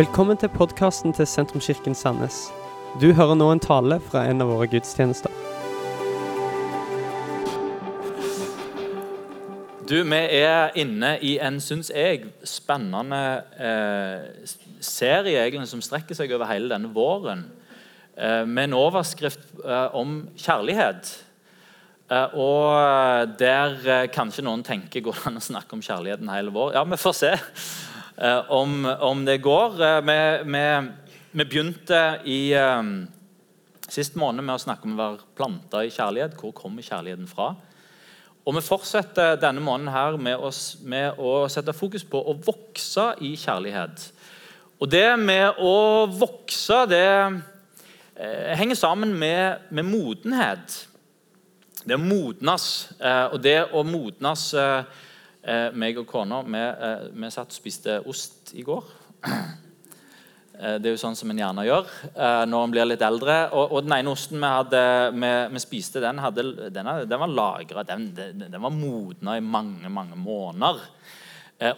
Velkommen til podkasten til Sentrumskirken Sandnes. Du hører nå en tale fra en av våre gudstjenester. Du, vi er inne i en, syns jeg, spennende eh, serie egentlig, som strekker seg over hele denne våren. Eh, med en overskrift eh, om kjærlighet. Eh, og der eh, kanskje noen tenker går det an å snakke om kjærligheten hele vår? Ja, vi får se eh, om, om, det går. Eh, vi, vi, vi, begynte i sist måned med å snakke om å være planta i kjærlighet. Hvor kommer kjærligheten fra? Og Vi fortsetter denne måneden her med å, med å sette fokus på å vokse i kjærlighet. Og Det med å vokse det eh, henger sammen med, med modenhet. Det å modnes. Eh, og det å modnes eh, eh, meg og kona vi, vi satt og spiste ost i går. Det er jo sånn som en gjerne gjør når en blir litt eldre. Og, og den ene osten vi, hadde, vi, vi spiste, den, hadde, den, den var lagra. Den, den, var modna i mange, mange måneder.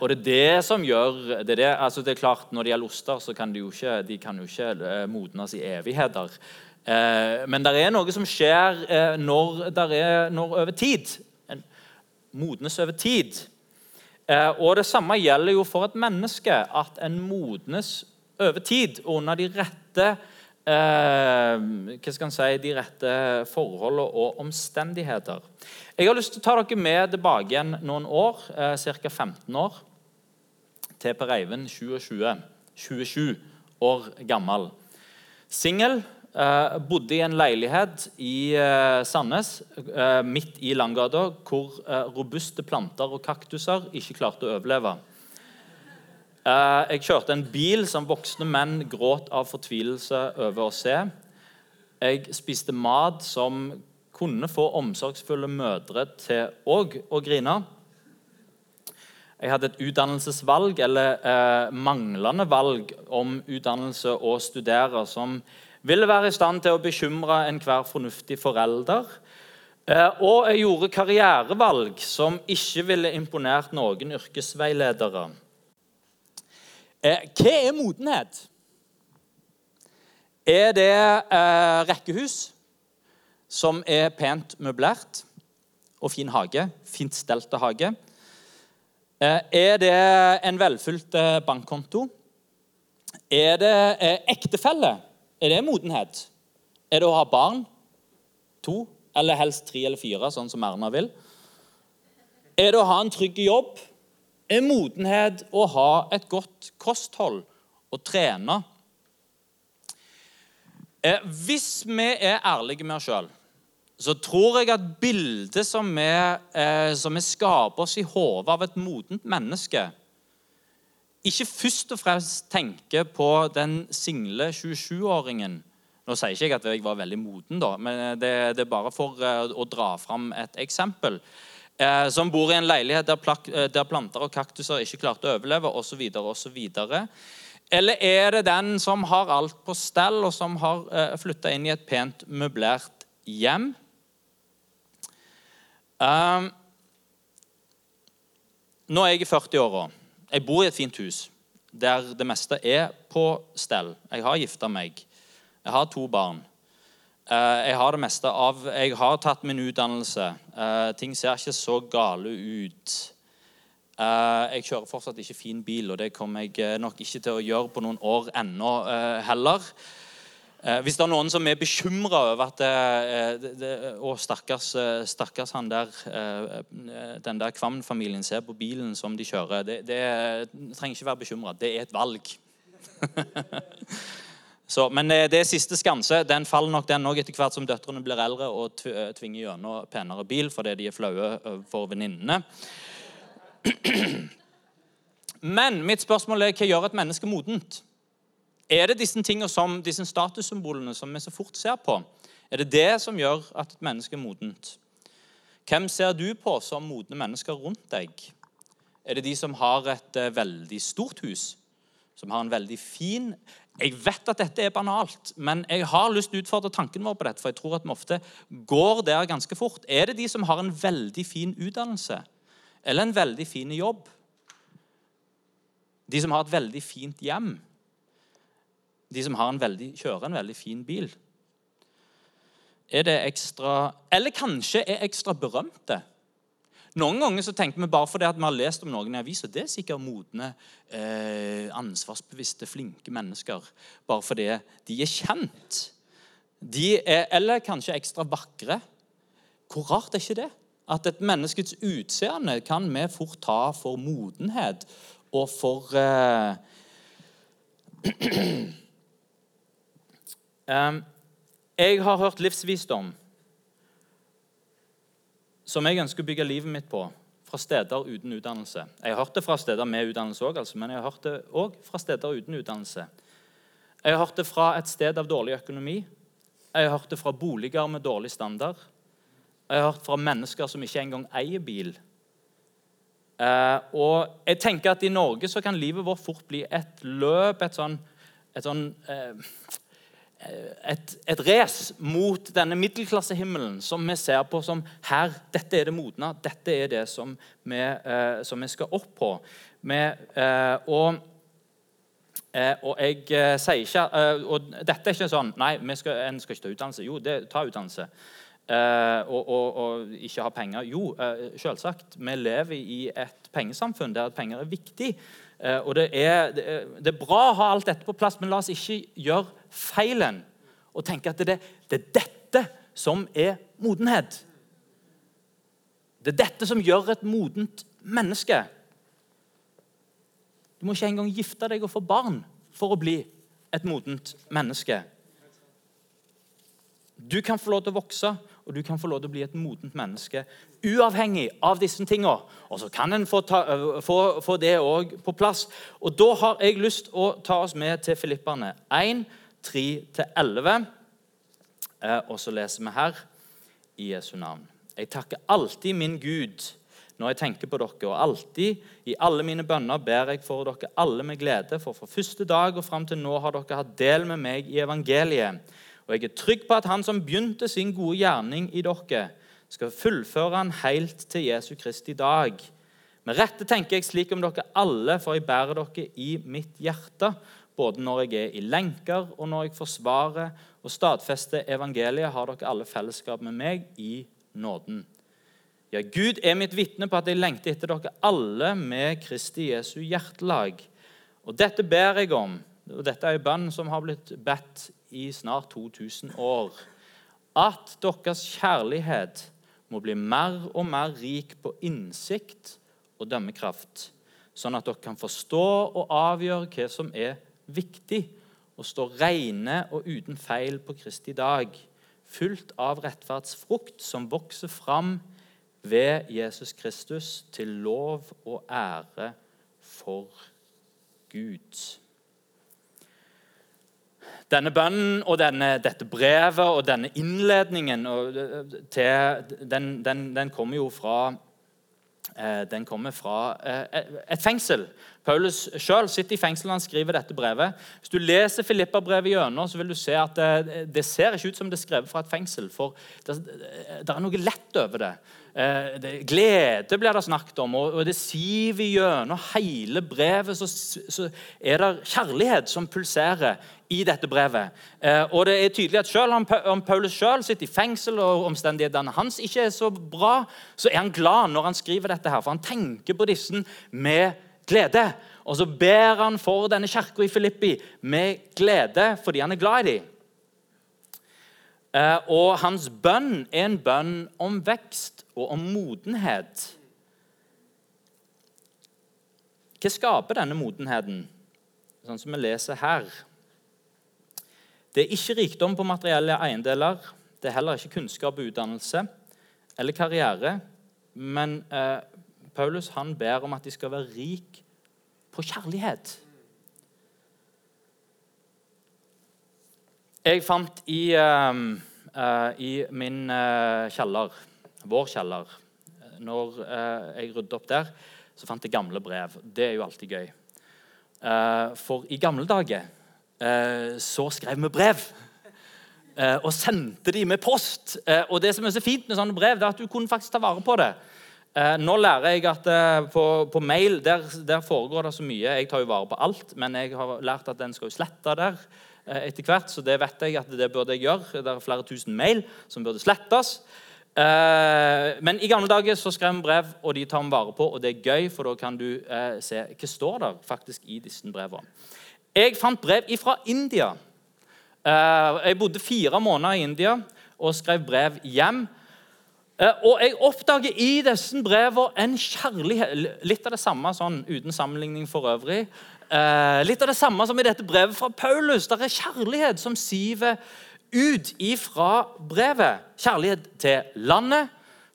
Og det er det som gjør det er, det, altså det er klart Når det gjelder oster, så kan de jo ikke, de kan jo ikke modnes i evigheter. Eh, men det er noe som skjer eh, når, er, når over tid. Modnes over tid. Eh, og det samme gjelder jo for et menneske. At en modnes over tid under de rette eh, si, de rette forholdene og omstendigheter. Jeg har lyst til å ta dere med tilbake igjen noen år, eh, ca. 15 år, til Per Eivind 2020. 27 år gammel. Singel, Uh, bodde i en leilighet i uh, Sandnes, uh, midt i Langgata, hvor robuste planter og kaktuser ikke klarte å overleve. jeg kjørte en bil som voksne menn gråt av fortvilelse over å se. Jeg spiste mat som kunne få omsorgsfulle mødre til òg å grine. Jeg hadde et utdannelsesvalg, eller manglende valg om utdannelse og studere, som ville være i stand til å bekymre enhver fornuftig forelder. Eh, og jeg gjorde karrierevalg som ikke ville imponert noen yrkesveiledere. Eh, hva er modenhet? Er det eh, rekkehus som er pent møblert og fin hage? Fint stelte hage? Er det en velfylt bankkonto? Er det ektefelle? Er det modenhet? Er det å ha barn? To? Eller helst tre eller fire, sånn som Erna vil? Er det å ha en trygg jobb? Er modenhet å ha et godt kosthold og trene? Eh, hvis vi er ærlige med oss sjøl, så tror jeg at bildet som vi, eh, som vi skaper oss i hodet av et modent menneske, ikke først og fremst tenker på den single 27-åringen Nå sier ikke jeg at jeg var veldig moden, da, men det, det er bare for uh, å dra fram et eksempel. Eh, som bor i en leilighet der, plak, uh, der, planter og kaktuser ikke klarte å overleve, osv. osv. Eller er det den som har alt på stell, og som har eh, flytta inn i et pent møblert hjem? nå er jeg i 40-åra. Jeg bor i et fint hus der det meste er på stell. Jeg har gifta meg. Jeg har to barn. Eh, jeg har det meste av Jeg har tatt min utdannelse. Eh, ting ser ikke så gale ut. Eh, jeg kjører fortsatt ikke fin bil, og det kommer jeg nok ikke til å gjøre på noen år ennå heller. Eh, hvis det er noen som er bekymra over at eh, det, det, Å, stakkars, eh, stakkars, han der Den der Kvam-familien ser på bilen som de kjører. Det, det trenger ikke være bekymra. Det er et valg. Så, men det er siste skanse. Den faller nok den òg etter hvert som døtrene blir eldre og tvinger gjennom penere bil fordi de er flaue for venninnene. Men mitt spørsmål er hva gjør et menneske modent? Er det disse som, disse statussymbolene som vi så fort ser på? Er det det som gjør at et menneske er modent? Hvem ser du på som modne mennesker rundt deg? Er det de som har et uh, veldig stort hus? Som har en veldig fin Jeg vet at dette er banalt, men jeg har lyst til å utfordre tanken vår på dette, for jeg tror at vi ofte går der ganske fort. Er det de som har en veldig fin utdannelse eller en veldig fin jobb? De som har et veldig fint hjem? De som en veldig, kjører en veldig fin bil. Er det ekstra Eller kanskje er ekstra berømte. Noen ganger så tenker vi bare fordi vi har lest om noen i avisa det er sikkert modne, eh, ansvarsbevisste, flinke mennesker. Bare fordi de er kjent. De er, eller kanskje ekstra vakre. Hvor rart er ikke det? At et menneskets utseende kan vi fort ta for modenhet og for eh, Jeg har hørt livsvisdom som jeg ønsker å bygge livet mitt på, fra steder uten utdannelse. Jeg har hørt det fra steder med utdannelse òg, altså, men jeg har hørt det òg fra steder uten utdannelse. Jeg har hørt det fra et sted av dårlig økonomi. Jeg har hørt det fra boliger med dårlig standard. Jeg har hørt fra mennesker som ikke engang eier bil. Eh, og jeg tenker at I Norge så kan livet vårt fort bli et løp, et sånn, et sånn eh, et, et race mot denne middelklassehimmelen som vi ser på som her, dette er det modne, dette er det som vi, eh, som vi skal opp på. Vi, eh, og, eh, og, jeg eh, sier ikke eh, Og dette er ikke sånn Nei, skal, en skal ikke ta utdannelse. Jo, det, ta utdannelse. Eh, og, og, og, ikke ha penger. Jo, selvsagt. Vi lever i et pengesamfunn der penger er viktig. og det er, det er, det er bra å ha alt dette på plass, men la oss ikke gjøre feilen og tenke at det, det er dette som er modenhet. Det er dette som gjør et modent menneske. Du må ikke engang gifte deg og få barn for å bli et modent menneske. Du kan få lov til å vokse, og du kan få lov til å bli et modent menneske uavhengig av disse tingene. Og så kan en få, ta, få, få det òg på plass. Og Da har jeg lyst å ta oss med til Filipperne 1, 3-11. Eh, og så leser vi her i Jesu navn. Jeg takker alltid min Gud når jeg tenker på dere, og alltid i alle mine bønner ber jeg for dere alle med glede, for fra første dag og fram til nå har dere hatt del med meg i evangeliet. Og jeg er trygg på at Han som begynte sin gode gjerning i dere, skal fullføre han helt til Jesu Kristi dag. Med rette tenker jeg slik om dere alle, for jeg bærer dere i mitt hjerte både når jeg er i lenker, og når jeg forsvarer og stadfester evangeliet, har dere alle fellesskap med meg i nåden. Ja, Gud er mitt vitne på at jeg lengter etter dere alle med Kristi Jesu hjertelag. Og dette ber jeg om, og dette er en bønn som har blitt bedt i snart 2000 år, at deres kjærlighet må bli mer og mer rik på innsikt og dømmekraft, sånn at dere kan forstå og avgjøre hva som er viktig å stå rene og uten feil på Kristi dag, fullt av rettferdsfrukt som vokser fram ved Jesus Kristus til lov og ære for Gud. Denne bønnen og denne, dette brevet og denne innledningen og, til, den, den, den kommer jo fra Eh, den kommer fra eh, et fengsel. Paulus sjøl sitter i fengsel han skriver dette brevet. Hvis du leser Filippa-brevet gjennom, så vil du se at det, det, ser ikke ut som det er skrevet fra et fengsel. For det er noe lett over det. Eh, glede blir det snakket om, og, det siver gjennom hele brevet. Så, er det kjærlighet som pulserer i dette brevet. Eh, og det er tydelig at Selv om Paulus selv sitter i fengsel og omstendighetene hans ikke er så bra, så er han glad når han skriver dette, her, for han tenker på disse med glede. Og så ber han for denne kirka i Filippi med glede fordi han er glad i dem. Eh, og hans bønn er en bønn om vekst og om modenhet. Hva skaper denne modenheten, sånn som vi leser her? Det er ikke rikdom på materielle eiendeler. Det er heller ikke kunnskap og utdannelse eller karriere. Men eh, Paulus han ber om at de skal være rik på kjærlighet. Jeg fant i, uh, uh, i min uh, kjeller, vår kjeller Når jeg rydda opp der, så fant jeg gamle brev. Det er jo alltid gøy. for i gamle dager så skrev vi brev. og sendte de med post. og det som er så fint med sånne brev, det er at du kunne faktisk ta vare på det. Eh, nå lærer jeg at eh, på, på, mail der, der, foregår det så mye. Jeg tar jo vare på alt, men jeg har lært at den skal jo slette der. Eh, etter hvert, så det vet jeg at det burde jeg gjøre. Det er flere tusen mail som burde slettes. Eh, men i gamle dager så skrev vi brev, og de tar vi vare på. Og det er gøy, for da kan du eh, se hva står der faktisk i disse brevene. Jeg fant brev fra India. Jeg bodde fire måneder i India og skrev brev hjem. Og jeg oppdager i disse brevene en kjærlighet Litt av det samme sånn, uten sammenligning for øvrig. Litt av det samme som i dette brevet fra Paulus. Det er kjærlighet som siver ut ifra brevet. Kjærlighet til landet,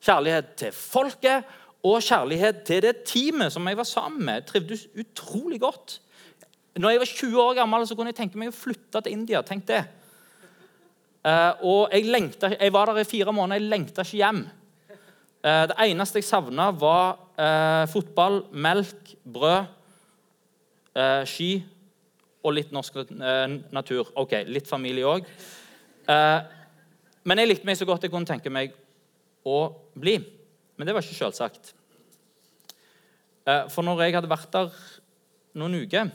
kjærlighet til folket og kjærlighet til det teamet som jeg var sammen med. Trivdes utrolig godt. Når jeg var 20 år gammel, så kunne jeg tenke meg å flytte til India. Tenk det. Eh, og jeg, lengta, jeg var der i fire måneder. Jeg lengta ikke hjem. Eh, det eneste jeg savna, var uh, fotball, melk, brød, ski og litt norsk natur. Ok, litt familie òg. Eh, men jeg likte meg så godt jeg kunne tenke meg å bli. Men det var ikke selvsagt. Eh, for når jeg hadde vært der noen uker,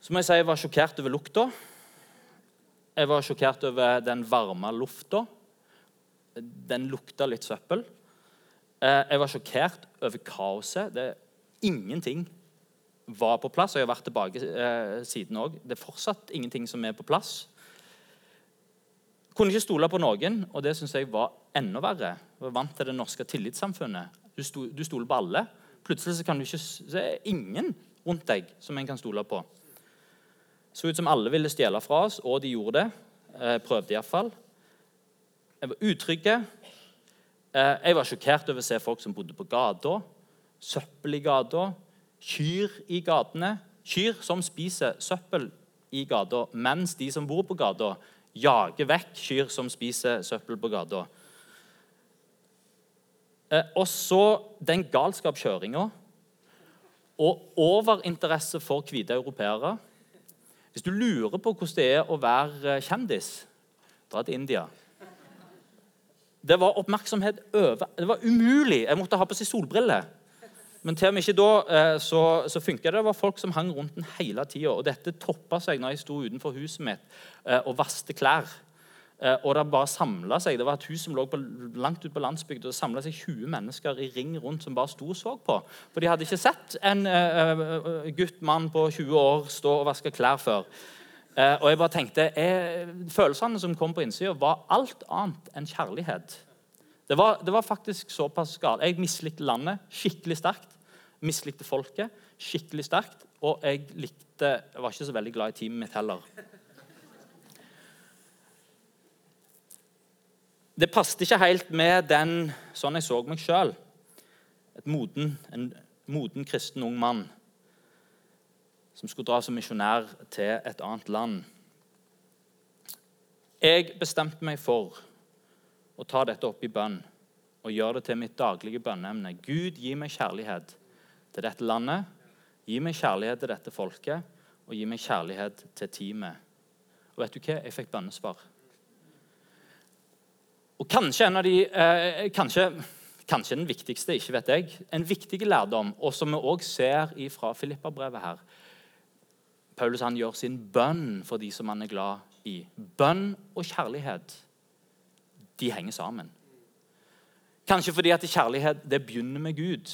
så må jeg si jeg var sjokkert over lukta. Jeg var sjokkert over den varme lufta. Den lukta litt søppel. Eh, jeg var sjokkert over kaoset. Det, ingenting var på plass. Og jeg har vært tilbake eh, siden òg. Det er fortsatt ingenting som er på plass. Kunne ikke stole på noen, og det syns jeg var enda verre. Jeg var vant til det norske tillitssamfunnet. Du, sto, du stoler på alle. Plutselig kan du ikke se ingen rundt deg som en kan stole på. Så ut som alle ville stjele fra oss, og de gjorde det. Eh, prøvde iallfall. Jeg var utrygge. Eh, jeg var sjokkert over å se folk som bodde på gata. Søppel i gata. Kyr i gatene. Kyr som spiser søppel i gata, mens de som bor på gata, jager vekk kyr som spiser søppel på gata. Eh, og så den galskapskjøringa og overinteresse for hvite europeere. Hvis du lurer på hvordan det er å være eh, kjendis, dra til India. Det var oppmerksomhet over Det var umulig. Jeg måtte ha på seg solbriller. Men til og med ikke da eh, så, så funka det. Det var folk som hang rundt den hele tida. Og dette toppa seg når jeg sto utenfor huset mitt eh, og vaste klær. Eh, og det bare samla seg. Det var et hus som lå på, langt ute på landsbygda. Det samla seg 20 mennesker i ring rundt som bare sto og så på. For de hadde ikke sett en uh, gutt, mann på 20 år stå og vaske klær før. Uh, og jeg bare tenkte, jeg, Følelsene som kom på innsida, var alt annet enn kjærlighet. Det var, det var faktisk såpass galt. Jeg mislikte landet skikkelig sterkt. Mislikte folket skikkelig sterkt. Og jeg likte, jeg var ikke så veldig glad i teamet mitt heller. Det passet ikke helt med den sånn jeg så meg sjøl. En moden kristen ung mann som skulle dra som misjonær til et annet land. Jeg bestemte meg for og ta dette opp i bønn og gjøre det til mitt daglige bønneemne. Gud, gi meg kjærlighet til dette landet. Gi meg kjærlighet til dette folket, og gi meg kjærlighet til teamet. Og vet du hva? Jeg fikk bønnesvar. Og kanskje en av de eh, kanskje, kanskje, den viktigste, ikke vet jeg, en viktig lærdom, og som vi òg ser fra Filippa-brevet her Paulus han gjør sin bønn for de som han er glad i. Bønn og kjærlighet de henger sammen. Kanskje fordi at kjærlighet det begynner med Gud.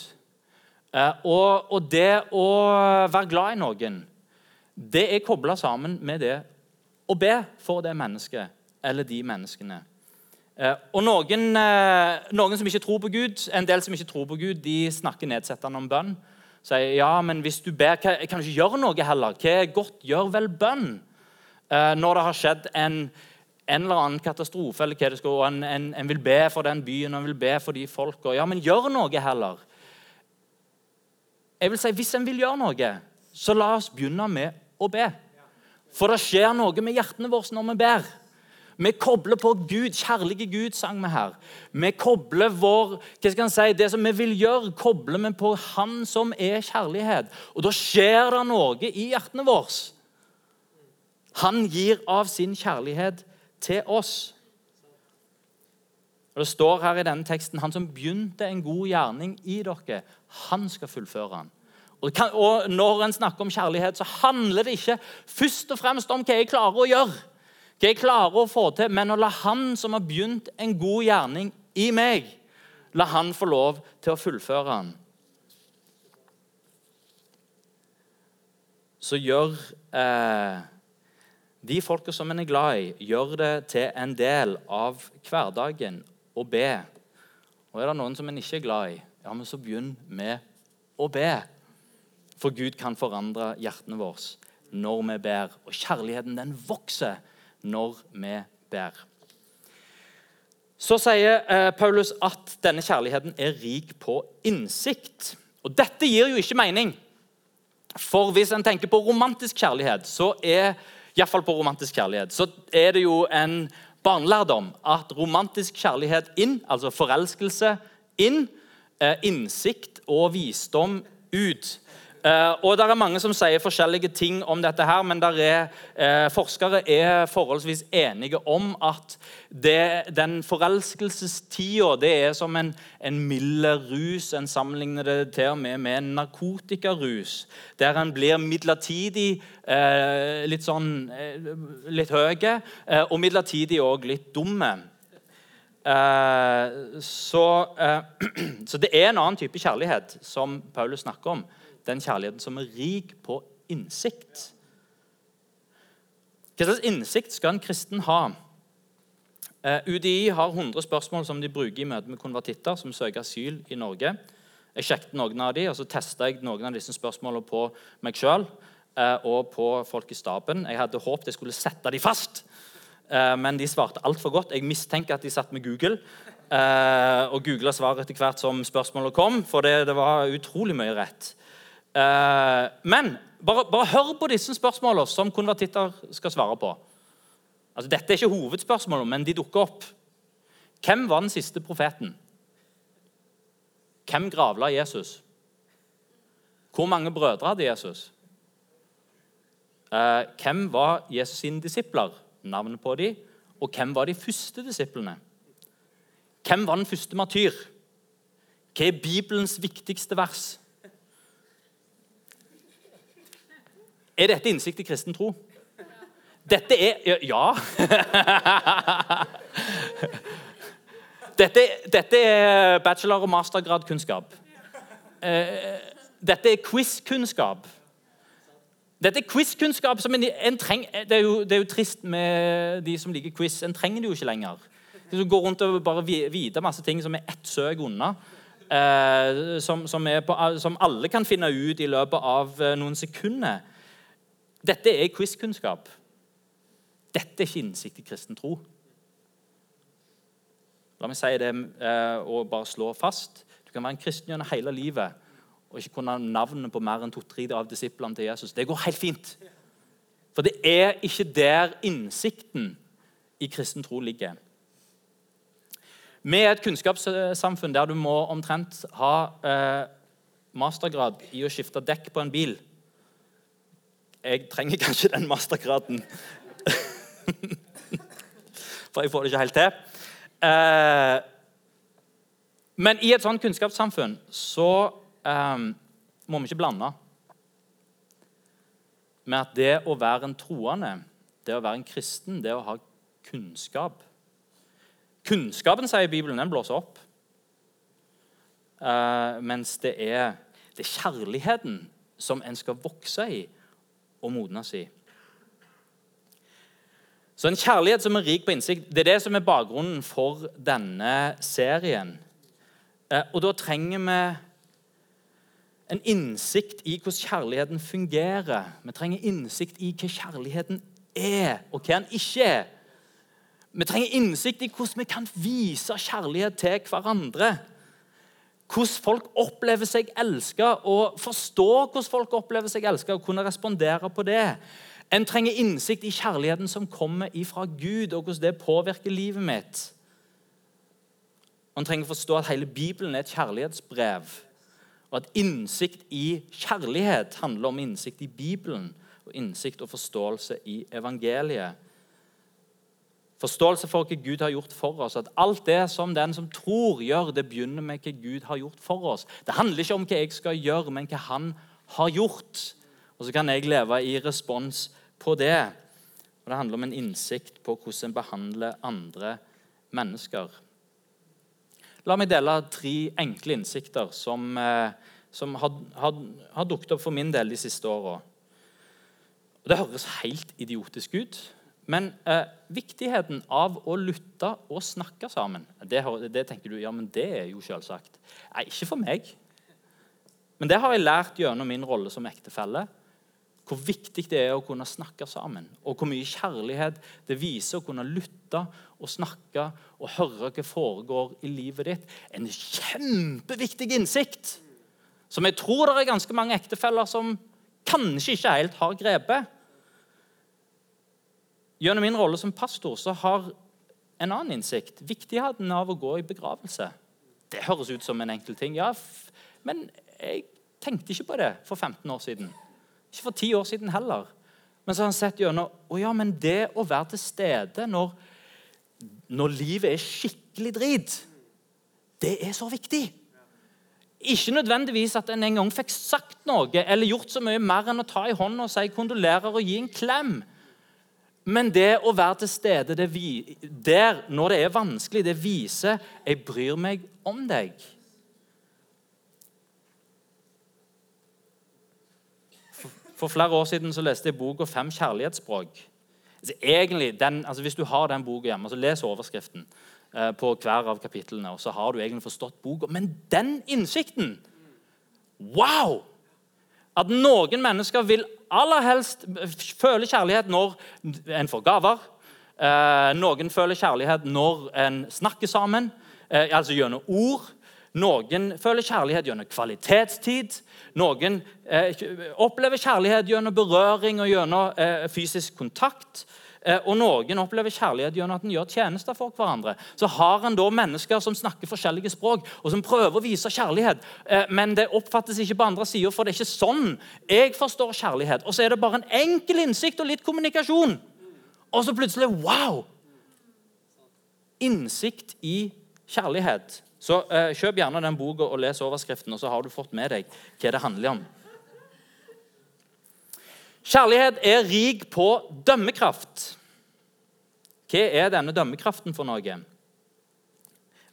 Eh, og, og, det å være glad i noen, det er kobla sammen med det å be for det mennesket eller de menneskene. Eh, og noen, eh, noen, som ikke tror på Gud, En del som ikke tror på Gud, de snakker nedsettende om bønn. Sier ja, men hvis du ber, kan du ikke gjøre noe heller? Hva er godt? Gjør vel bønn. Når det har skjedd en en eller annen katastrofe, eller hva det skal, og en, en, en vil be for den byen og en vil be for de folka. Ja, men gjør noe heller. Jeg vil si, Hvis en vil gjøre noe, så la oss begynne med å be. For det skjer noe med hjertene våre når vi ber. Vi kobler på Gud. Kjærlige Gud, sang vi her. Vi kobler vår, hva skal jeg si, Det som vi vil gjøre, kobler vi på Han som er kjærlighet. Og da skjer det noe i hjertene våre. Han gir av sin kjærlighet til oss. Og Det står her i denne teksten han som begynte en god gjerning i dere, han skal fullføre den. Og, når en snakker om kjærlighet, så handler det ikke først og fremst om hva jeg klarer å gjøre, hva jeg klarer å få til, men å la Han som har begynt en god gjerning i meg, la Han få lov til å fullføre den. Så gjør eh, de folka som en er glad i, gjør det til en del av hverdagen å be. Og er det noen som en ikke er glad i, ja, men så begynn med å be. For Gud kan forandre hjertene våre når vi ber. Og kjærligheten den vokser når vi ber. Så sier eh, Paulus at denne kjærligheten er rik på innsikt. Og dette gir jo ikke mening. For hvis en tenker på romantisk kjærlighet, så er iallfall på romantisk kjærlighet, så er det jo en barnelærdom at romantisk kjærlighet inn, altså forelskelse inn, eh, innsikt og visdom ut. Uh, og det er Mange som sier forskjellige ting om dette, her, men er, uh, forskere er forholdsvis enige om at det, den forelskelsestida er som en, en mild rus. En sammenligner det til og med med en narkotikarus, der en blir midlertidig uh, litt sånn litt høy, og midlertidig òg litt dumme. Så, så det er en annen type kjærlighet som Paulus snakker om den kjærligheten som er rik på innsikt. Hva slags innsikt skal en kristen ha? Eh, UDI har 100 spørsmål som de bruker i møte med konvertitter som søker asyl i Norge. Jeg sjekket noen av de, og så testa jeg noen av disse spørsmålene på meg sjøl eh, og på folk i staben. Jeg hadde håpet jeg skulle sette de fast, eh, men de svarte altfor godt. Jeg mistenker at de satt med Google og googla svaret etter hvert som spørsmålet kom, for det var utrolig mye rett. Eh, men bare, bare, hør på disse spørsmålene som konvertitter skal svare på. Altså, dette er ikke hovedspørsmålet, men de dukker opp. Hvem var den siste profeten? Hvem gravla Jesus? Hvor mange brødre hadde Jesus? Eh, hvem var Jesus sine disipler? Navnet på dem. Og hvem var de første disiplene? Hvem var den første martyr? Hva er Bibelens viktigste vers? Er dette innsikt i kristen tro? Dette er Ja. Dette, dette er bachelor- og mastergradkunnskap. Eh, dette er quiz-kunnskap. Dette er quiz-kunnskap som en, en treng, det, er jo, det, er jo, trist med de som liker quiz. En trenger det jo ikke lenger. Du går rundt og bare vite masse ting som er ett søk unna. Eh, som, som, på, som, alle kan finne ut i løpet av eh, noen sekunder. Dette er quiz-kunnskap. Dette er ikke innsikt i kristen tro. La meg si det eh, og bare slå fast. Du kan være en kristen gjennom hele livet og ikke kunne navnet på mer enn to-tre av disiplene til Jesus. Det går helt fint. For det er ikke der innsikten i kristen tro ligger. Vi er et kunnskapssamfunn der du må omtrent ha eh, mastergrad i å skifte dekk på en bil jeg trenger kanskje den mastergraden. For jeg får det ikke helt til. Eh, men i et sånt kunnskapssamfunn så eh, må vi ikke blande med at det å være en troende, det å være en kristen, det å ha kunnskap Kunnskapen, sier Bibelen, den blåser opp. Uh, mens det er, det er kjærligheten som en skal vokse i, og modnes i. Så en kjærlighet som er rik på innsikt, det er det som er bakgrunnen for denne serien. Eh, og da trenger vi en innsikt i hvordan kjærligheten fungerer. Vi trenger innsikt i hva kjærligheten er, og hva den ikke er. Vi trenger innsikt i hvordan vi kan vise kjærlighet til hverandre hvordan folk opplever seg elska, og forstå hvordan folk opplever seg elska, og kunne respondere på det. En trenger innsikt i kjærligheten som kommer ifra Gud, og hvordan det påvirker livet mitt. En trenger forstå at hele Bibelen er et kjærlighetsbrev, og at innsikt i kjærlighet handler om innsikt i Bibelen og innsikt og forståelse i evangeliet. Forståelse for hva Gud har gjort for oss. At alt det som den som tror, gjør, det begynner med hva Gud har gjort for oss. Det handler ikke om hva jeg skal gjøre, men hva han har gjort. Og så kan jeg leve i respons på det. Og Det handler om en innsikt på hvordan en behandler andre mennesker. La meg dele tre enkle innsikter som, eh, som har, har, har, dukket opp for min del de siste åra. Det høres helt idiotisk ut, men eh, viktigheten av å lytte og snakke sammen det, det, tenker du, ja, men det er jo selvsagt. Nei, ikke for meg. Men det har jeg lært gjennom min rolle som ektefelle. Hvor viktig det er å kunne snakke sammen. Og hvor mye kjærlighet det viser å kunne lytte og snakke og høre hva foregår i livet ditt. En kjempeviktig innsikt som jeg tror det er ganske mange ektefeller som kanskje ikke helt har grepet. Gjennom min rolle som pastor så har en annen innsikt viktigheten av å gå i begravelse. Det høres ut som en enkel ting, ja, men jeg tenkte ikke på det for 15 år siden. Ikke for 10 år siden heller. Men så har han sett gjennom å ja, men det å være til stede når når livet er skikkelig drit, det er så viktig. Ikke nødvendigvis at en en gang fikk sagt noe eller gjort så mye mer enn å ta i hånden og si kondolerer og gi en klem. Men det å være til stede vi, der når det er vanskelig, det viser jeg bryr meg om deg. For, for flere år siden så leste jeg boka 'Fem kjærlighetsspråk'. Egentlig, den, altså Hvis du har den boka hjemme, så les overskriften eh, på hver av kapitlene. og så har du egentlig forstått boka. Men den innsikten Wow! At noen mennesker vil aller helst føle kjærlighet når en får gaver. Eh, noen føler kjærlighet når en snakker sammen, eh, altså gjennom ord. Noen føler kjærlighet gjennom kvalitetstid. Noen eh, opplever kjærlighet gjennom berøring og gjennom eh, fysisk kontakt. Eh, og noen opplever kjærlighet gjennom at en gjør tjenester for hverandre. Så har en da mennesker som snakker forskjellige språk, og som prøver å vise kjærlighet. Eh, men det oppfattes ikke på andre sida, for det er ikke sånn jeg forstår kjærlighet. Og så er det bare en enkel innsikt og litt kommunikasjon. Og så plutselig wow! Innsikt i kjærlighet. Så eh, Kjøp gjerne den boka og les overskriften, og så har du fått med deg hva det handler om. Kjærlighet er rik på dømmekraft. Hva er denne dømmekraften for noe?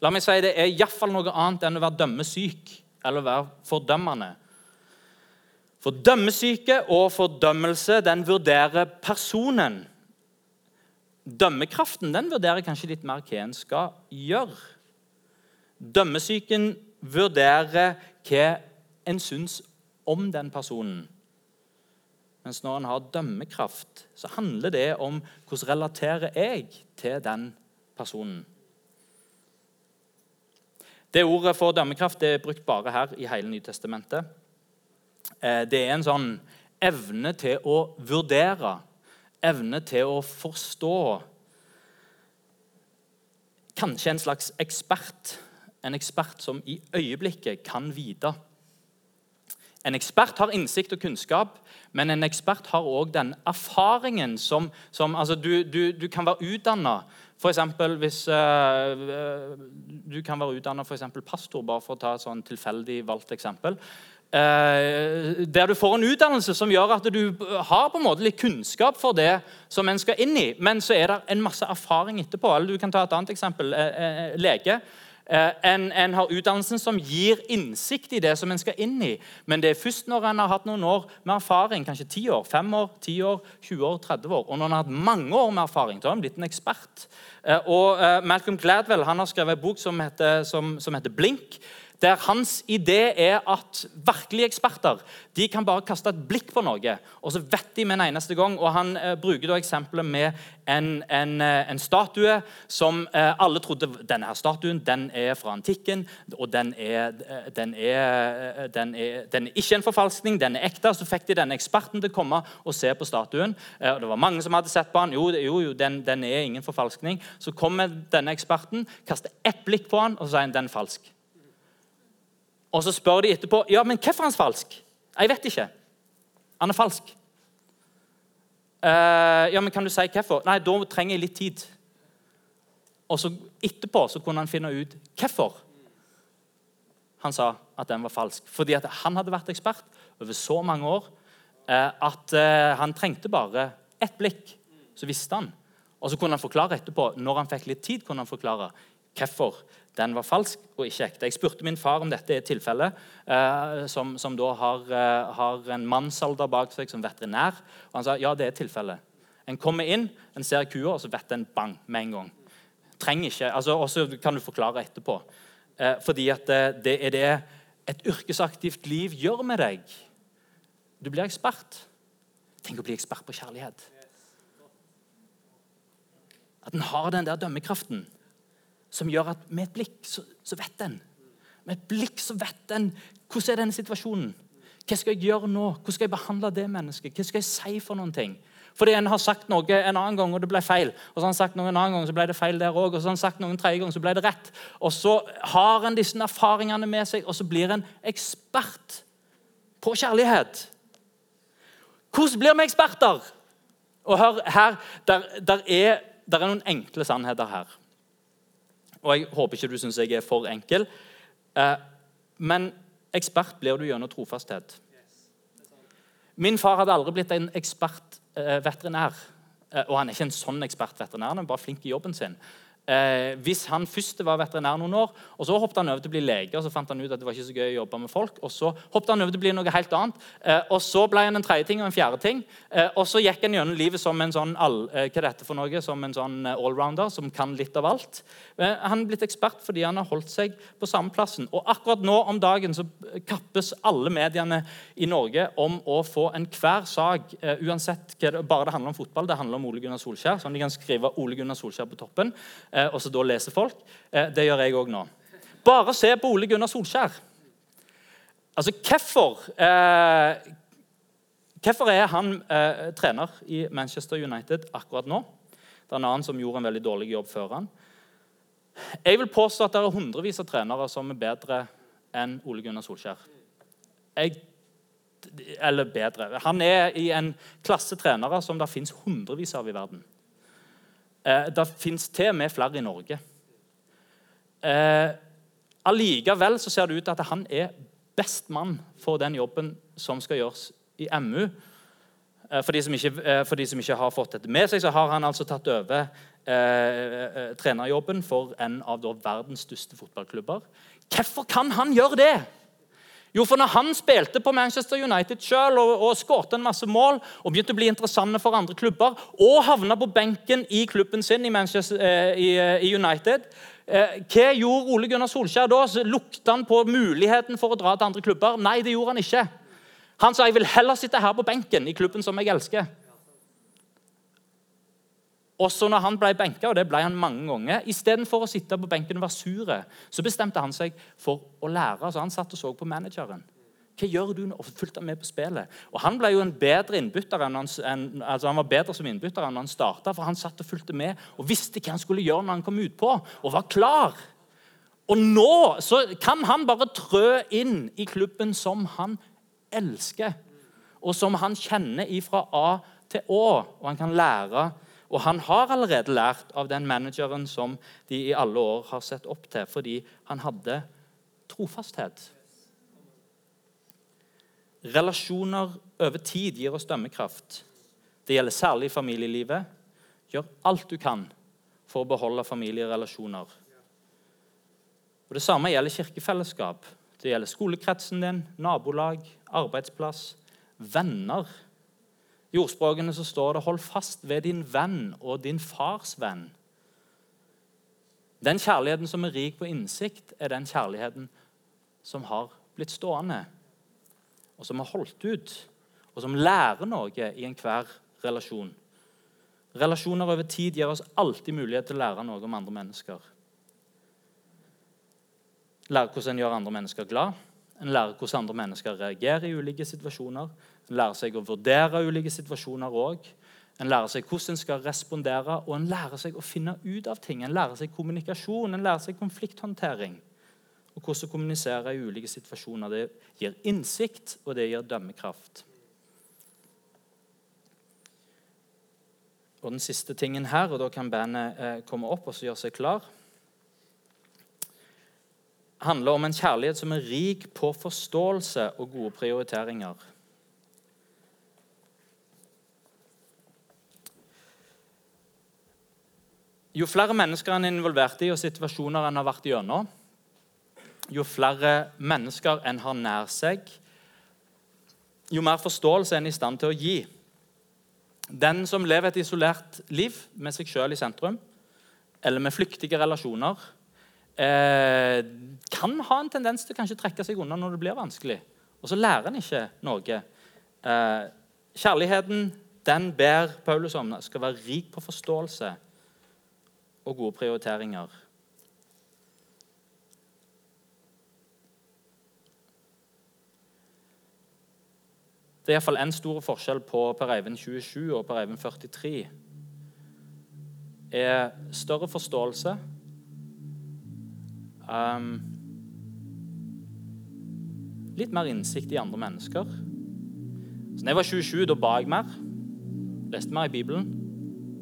La meg si Det er iallfall noe annet enn å være dømmesyk eller å være fordømmende. For dømmesyke og fordømmelse den vurderer personen. Dømmekraften den vurderer kanskje litt mer hva en skal gjøre. Dømmesyken vurderer hva en syns om den personen. Mens når en har dømmekraft, så handler det om hvordan relaterer jeg til den personen. Det Ordet for dømmekraft det er brukt bare her i hele Nytestamentet. Eh, det er en sånn evne til å vurdere, evne til å forstå. Kanskje en slags ekspert en ekspert som i øyeblikket kan vite. En ekspert har innsikt og kunnskap, men en ekspert har òg den erfaringen som, som altså du, du, du, kan være utdanna F.eks. hvis uh, du kan være utdanna pastor, bare for å ta et sånn tilfeldig valgt eksempel. Uh, der du får en utdannelse som gjør at du har på en måte litt kunnskap for det som en skal inn i, men så er det en masse erfaring etterpå. Eller du kan ta et annet eksempel. Uh, lege en, en, har utdannelsen som gir innsikt i det som en skal inn i. Men det er først når en har hatt noen år med erfaring, kanskje 10 år, 5 år, 10 år, 20 år, 30 år, og når en har hatt mange år med erfaring, da har en blitt en ekspert. Eh, og eh, Malcolm Gladwell han har skrevet en bok som heter, som, som heter 'Blink' der hans idé er at virkelige eksperter de kan bare kaste et blikk på noe, og så vet de med en eneste gang. og Han eh, bruker da eksempelet med en, en, eh, en, statue som eh, alle trodde denne her statuen den er fra antikken. og den er, eh, den, er, den, er, den er, ikke en forfalskning, den er ekte. Så fikk de denne eksperten til å komme og se på statuen. Eh, og Det var mange som hadde sett på han. Jo, jo, jo den, den, er ingen forfalskning. Så kommer denne eksperten, kaster ett blikk på han, og så sier han den er falsk. Og så spør de etterpå ja, men hvorfor er han falsk. Jeg vet ikke. Han er falsk. Uh, ja, men Kan du si hvorfor? Nei, da trenger jeg litt tid. Og så Etterpå så kunne han finne ut hvorfor han sa at den var falsk. Fordi at han hadde vært ekspert over så mange år uh, at uh, han trengte bare ett blikk, så visste han. Og så kunne han forklare etterpå, når han fikk litt tid, kunne han forklare hvorfor den var falsk og ikke ekte. Jeg spurte min far om dette er tilfellet, eh, som, som, da har, eh, har, en mannsalder bak seg som veterinær. Og han sa ja, det er tilfellet. En kommer inn, en ser kua, og så vet en bang med en gang. Trenger ikke, altså, Og så kan du forklare etterpå. Eh, fordi at det, eh, det er det et yrkesaktivt liv gjør med deg. Du blir ekspert. Tenk å bli ekspert på kjærlighet. At en har den der dømmekraften som gjør at med et blikk så, så vet en. Med et blikk så vet en hvordan er denne situasjonen. Hva skal jeg gjøre nå? Hvordan skal jeg behandle det mennesket? Hva skal jeg si for noen ting? Fordi en har sagt noe en annen gang, og det ble feil. Og så har han sagt noe en annen gang, så ble det feil der òg. Og så har han sagt noe en tredje gang, så ble det rett. Og så har en disse erfaringene med seg, og så blir en ekspert på kjærlighet. Hvordan blir vi eksperter? Og hør her, der, der, er, der er noen enkle sannheter her. Og jeg håper ikke du syns jeg er for enkel. Eh, men ekspert blir du gjennom trofasthet. Min far hadde aldri blitt en ekspert eh, veterinær. Eh, og han er ikke en sånn ekspert veterinær, han er bare flink i jobben sin. Eh, hvis han først var veterinær noen år, og så hoppet han over til å bli lege, og så fant han ut at det var ikke så gøy å jobbe med folk, og så hoppet han over til å bli noe helt annet, eh, og så ble han en tredje ting og en fjerde ting, eh, og så gikk han gjennom livet som en sånn all, eh, hva er dette for noe, som en sånn eh, allrounder som kan litt av alt. Eh, han er blitt ekspert fordi han har holdt seg på samme plassen. Og akkurat nå om dagen så kappes alle mediene i Norge om å få enhver sak, uansett hva det, bare det handler om fotball, det handler om Ole Gunnar Solskjær, sånn de kan skrive Ole Gunnar Solskjær på toppen og så da leser folk. Eh, det gjør jeg òg nå. Bare se på Ole Gunnar Solskjær. Altså, hvorfor eh, Hvorfor er han eh, trener i Manchester United akkurat nå? Det er en annen som gjorde en veldig dårlig jobb før han. Jeg vil påstå at det er hundrevis av trenere som er bedre enn Ole Gunnar Solskjær. Jeg, eller bedre. Han er i en klasse trenere som det fins hundrevis av i verden. Eh, det fins til og med flere i Norge. Eh, allikevel så ser det ut til at han er best mann for den jobben som skal gjøres i MU. Eh, for, de ikke, eh, for, de som ikke, har fått dette med seg, så har han altså tatt over eh, trenerjobben for en av verdens største fotballklubber. Hvorfor kan han gjøre det? Jo, for når han spilte på Manchester United selv og, og skårte en masse mål og begynte å bli interessante for andre klubber, og havna på benken i klubben sin i, eh, i, eh, i United eh, Hva gjorde Ole Gunnar Solskjær da? Så lukta han på muligheten for å dra til andre klubber? Nei, det gjorde han ikke. Han sa jeg vil heller sitte her på benken i klubben som jeg elsker. Også når han ble benka, og det ble han mange ganger, istedenfor å sitte på benken og være sur, så bestemte han seg for å lære. Så han satt og så på manageren. Hva gjør du nå? Og fulgte med på spillet. Og Han ble jo en bedre innbytter enn han, en, altså han var bedre som innbytter enn han starta, for han satt og fulgte med og visste hva han skulle gjøre når han kom utpå, og var klar. Og nå så kan han bare trø inn i klubben som han elsker, og som han kjenner fra A til Å, og han kan lære og han har allerede lært av den manageren som de i alle år har sett opp til, fordi han hadde trofasthet. Relasjoner over tid gir oss dømmekraft. Det gjelder særlig familielivet. Gjør alt du kan for å beholde familierelasjoner. Og Det samme gjelder kirkefellesskap. Det gjelder skolekretsen din, nabolag, arbeidsplass, venner i ordspråkene så står det 'hold fast ved din venn og din fars venn'. Den kjærligheten som er rik på innsikt, er den kjærligheten som har blitt stående, og som har holdt ut, og som lærer noe i enhver relasjon. Relasjoner over tid gir oss alltid mulighet til å lære noe om andre mennesker. Lære hvordan en gjør andre mennesker glad, en lærer hvordan andre mennesker reagerer i ulike situasjoner. En lærer seg å vurdere ulike situasjoner òg. En lærer seg hvordan en skal respondere, og en lærer seg å finne ut av ting. En lærer seg kommunikasjon, en lærer seg konflikthåndtering. Og hvordan å kommunisere i ulike situasjoner. Det gir innsikt, og det gir dømmekraft. Og den siste tingen her, og da kan bandet eh, komme opp og gjøre seg klar handler om en kjærlighet som er rik på forståelse og gode prioriteringer. Jo flere mennesker en er involvert i, og situasjoner en har vært gjennom, jo flere mennesker en har nær seg, jo mer forståelse er i stand til å gi. Den som lever et isolert liv med seg sjøl i sentrum, eller med flyktige relasjoner, eh, kan ha en tendens til kanskje trekke seg unna når det blir vanskelig. Og så lærer en ikke noe. Eh, kjærligheten den ber Paulus om skal være rik på forståelse og gode prioriteringer. Det er iallfall én stor forskjell på Per Eivind 27 og Per Eivind 43. er større forståelse um, Litt mer innsikt i andre mennesker. Så da jeg var 27, da ba jeg mer. Leste mer i Bibelen.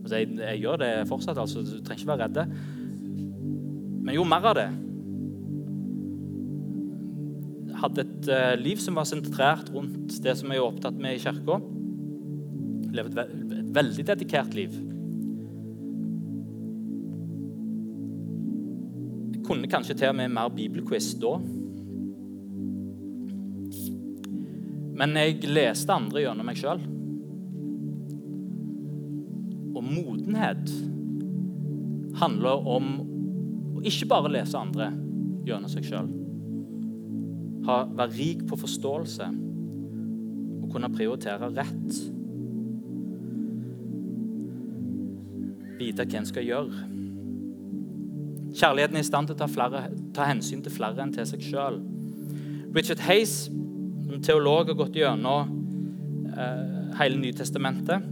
Altså, jeg, jeg, gjør det fortsatt, altså, du trenger ikke være redd. Men jo mer av det Hadde et uh, liv som var sentrert rundt det som jeg er opptatt med i kirka. Levde ve et veldig dedikert liv. Kunne kanskje til og med mer bibelquiz da. Men jeg leste andre gjennom meg sjøl modenhet handler om å ikke bare lese andre gjennom seg sjøl. Være rik på forståelse og kunne prioritere rett. Vite hva en skal gjøre. Kjærligheten er i stand til å ta, flere, ta hensyn til flere enn til seg sjøl. Richard Hayes, en teolog, har gått gjennom eh, hele Nytestamentet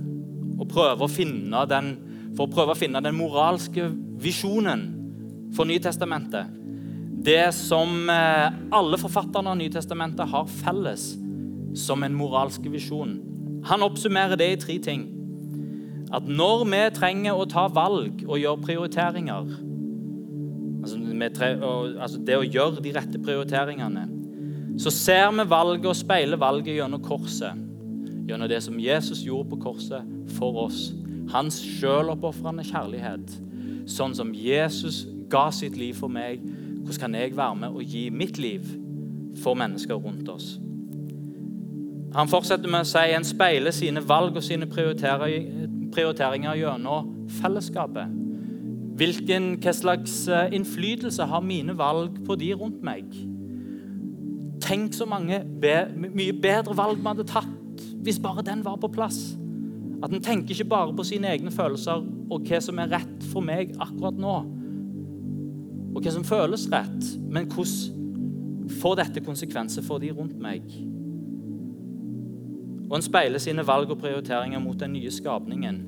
og prøver å finne den, for å prøve å finne den moralske visjonen for Nytestamentet. Det som eh, alle forfatterne av Nytestamentet har felles som en moralsk visjon. Han oppsummerer det i tre ting. At når vi trenger å ta valg og gjøre prioriteringer altså, altså det å gjøre de rette prioriteringene så ser vi valget og speiler valget gjennom korset gjennom det som Jesus gjorde på korset for oss. Hans sjøloppofrende kjærlighet. Sånn som Jesus ga sitt liv for meg, hvordan kan jeg være med og gi mitt liv for mennesker rundt oss? Han fortsetter med å si en speiler sine valg og sine prioriteringer gjennom fellesskapet. Hvilken, hva slags eh, innflytelse har mine valg på de rundt meg? Tenk så mange be, mye bedre valg vi hadde tatt hvis bare den var på plass. At en tenker ikke bare på sine egne følelser og hva som er rett for meg akkurat nå. Og hva som føles rett, men hvordan får dette konsekvenser for de rundt meg? Og en speiler sine valg og prioriteringer mot den nye skapningen.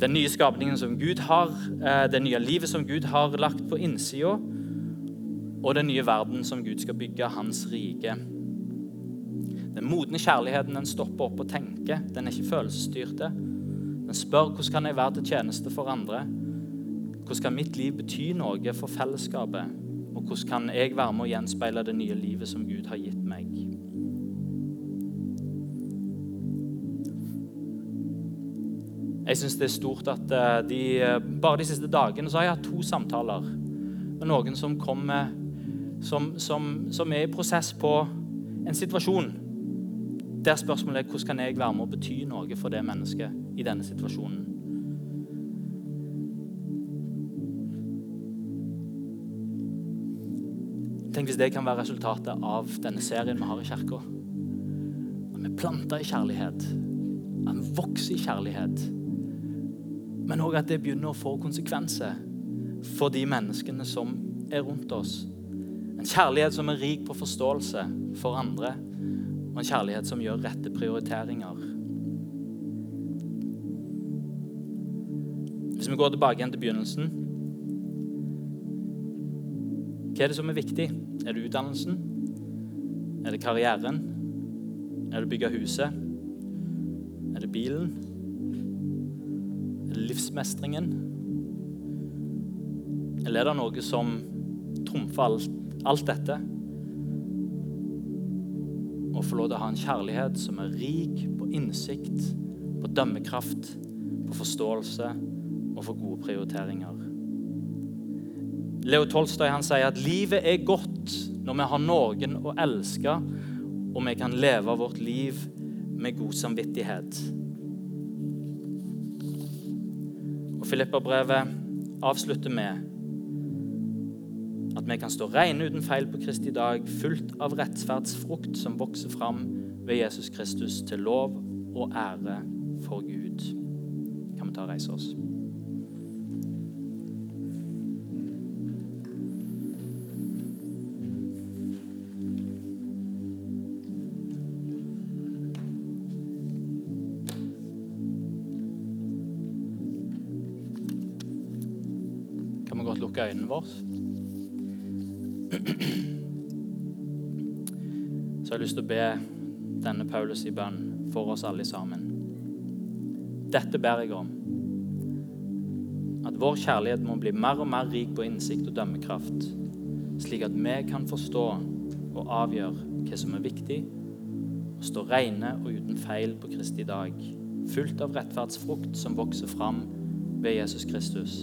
Den nye skapningen som Gud har, eh, det nye livet som Gud har lagt på innsida, og den nye verden som Gud skal bygge, hans rike. Den modne kjærligheten den stopper opp og tenker. Den er ikke følelsesstyrte. Den spør hvordan kan jeg være til tjeneste for andre. Hvordan kan mitt liv bety noe for fellesskapet? Og hvordan kan jeg være med å gjenspeile det nye livet som Gud har gitt meg? Jeg syns det er stort at eh, de, eh, bare de siste dagene så har jeg hatt to samtaler med noen som kommer som, som, som er i prosess på en situasjon der spørsmålet er hvordan kan jeg være med å bety noe for det mennesket i denne situasjonen. Tenk hvis det kan være resultatet av denne serien vi har i kirka. At vi planter i kjærlighet. At vi vokser i kjærlighet. Men òg at det begynner å få konsekvenser for de menneskene som er rundt oss. En kjærlighet som er rik på forståelse for andre og en kjærlighet som gjør rette prioriteringer. Hvis vi går tilbake igjen til begynnelsen Hva er det som er viktig? Er det utdannelsen? Er det karrieren? Er det å bygge huset? Er det bilen? Livsmestringen? Eller er det noe som trumfer alt alt dette. Og få lov til å ha en kjærlighet som er rik på innsikt, på dømmekraft, på forståelse og for gode prioriteringer. Leo Tolstoy han sier at livet er godt når vi har noen å elske, og vi kan leve vårt liv med god samvittighet. Filipperbrevet avslutter med at vi kan stå rene uten feil på Kristi dag, fullt av rettferdsfrukt som vokser fram ved Jesus Kristus til lov og ære for Gud. Kan vi ta og reise oss? Lukke øynene våre? Så jeg har lyst til å be denne Paulus i bønn for oss alle sammen. Dette ber jeg om. At vår kjærlighet må bli mer og mer rik på innsikt og dømmekraft, slik at vi kan forstå og avgjøre hva som er viktig, og stå rene og uten feil på Kristi dag, fullt av rettferdsfrukt som vokser fram ved Jesus Kristus,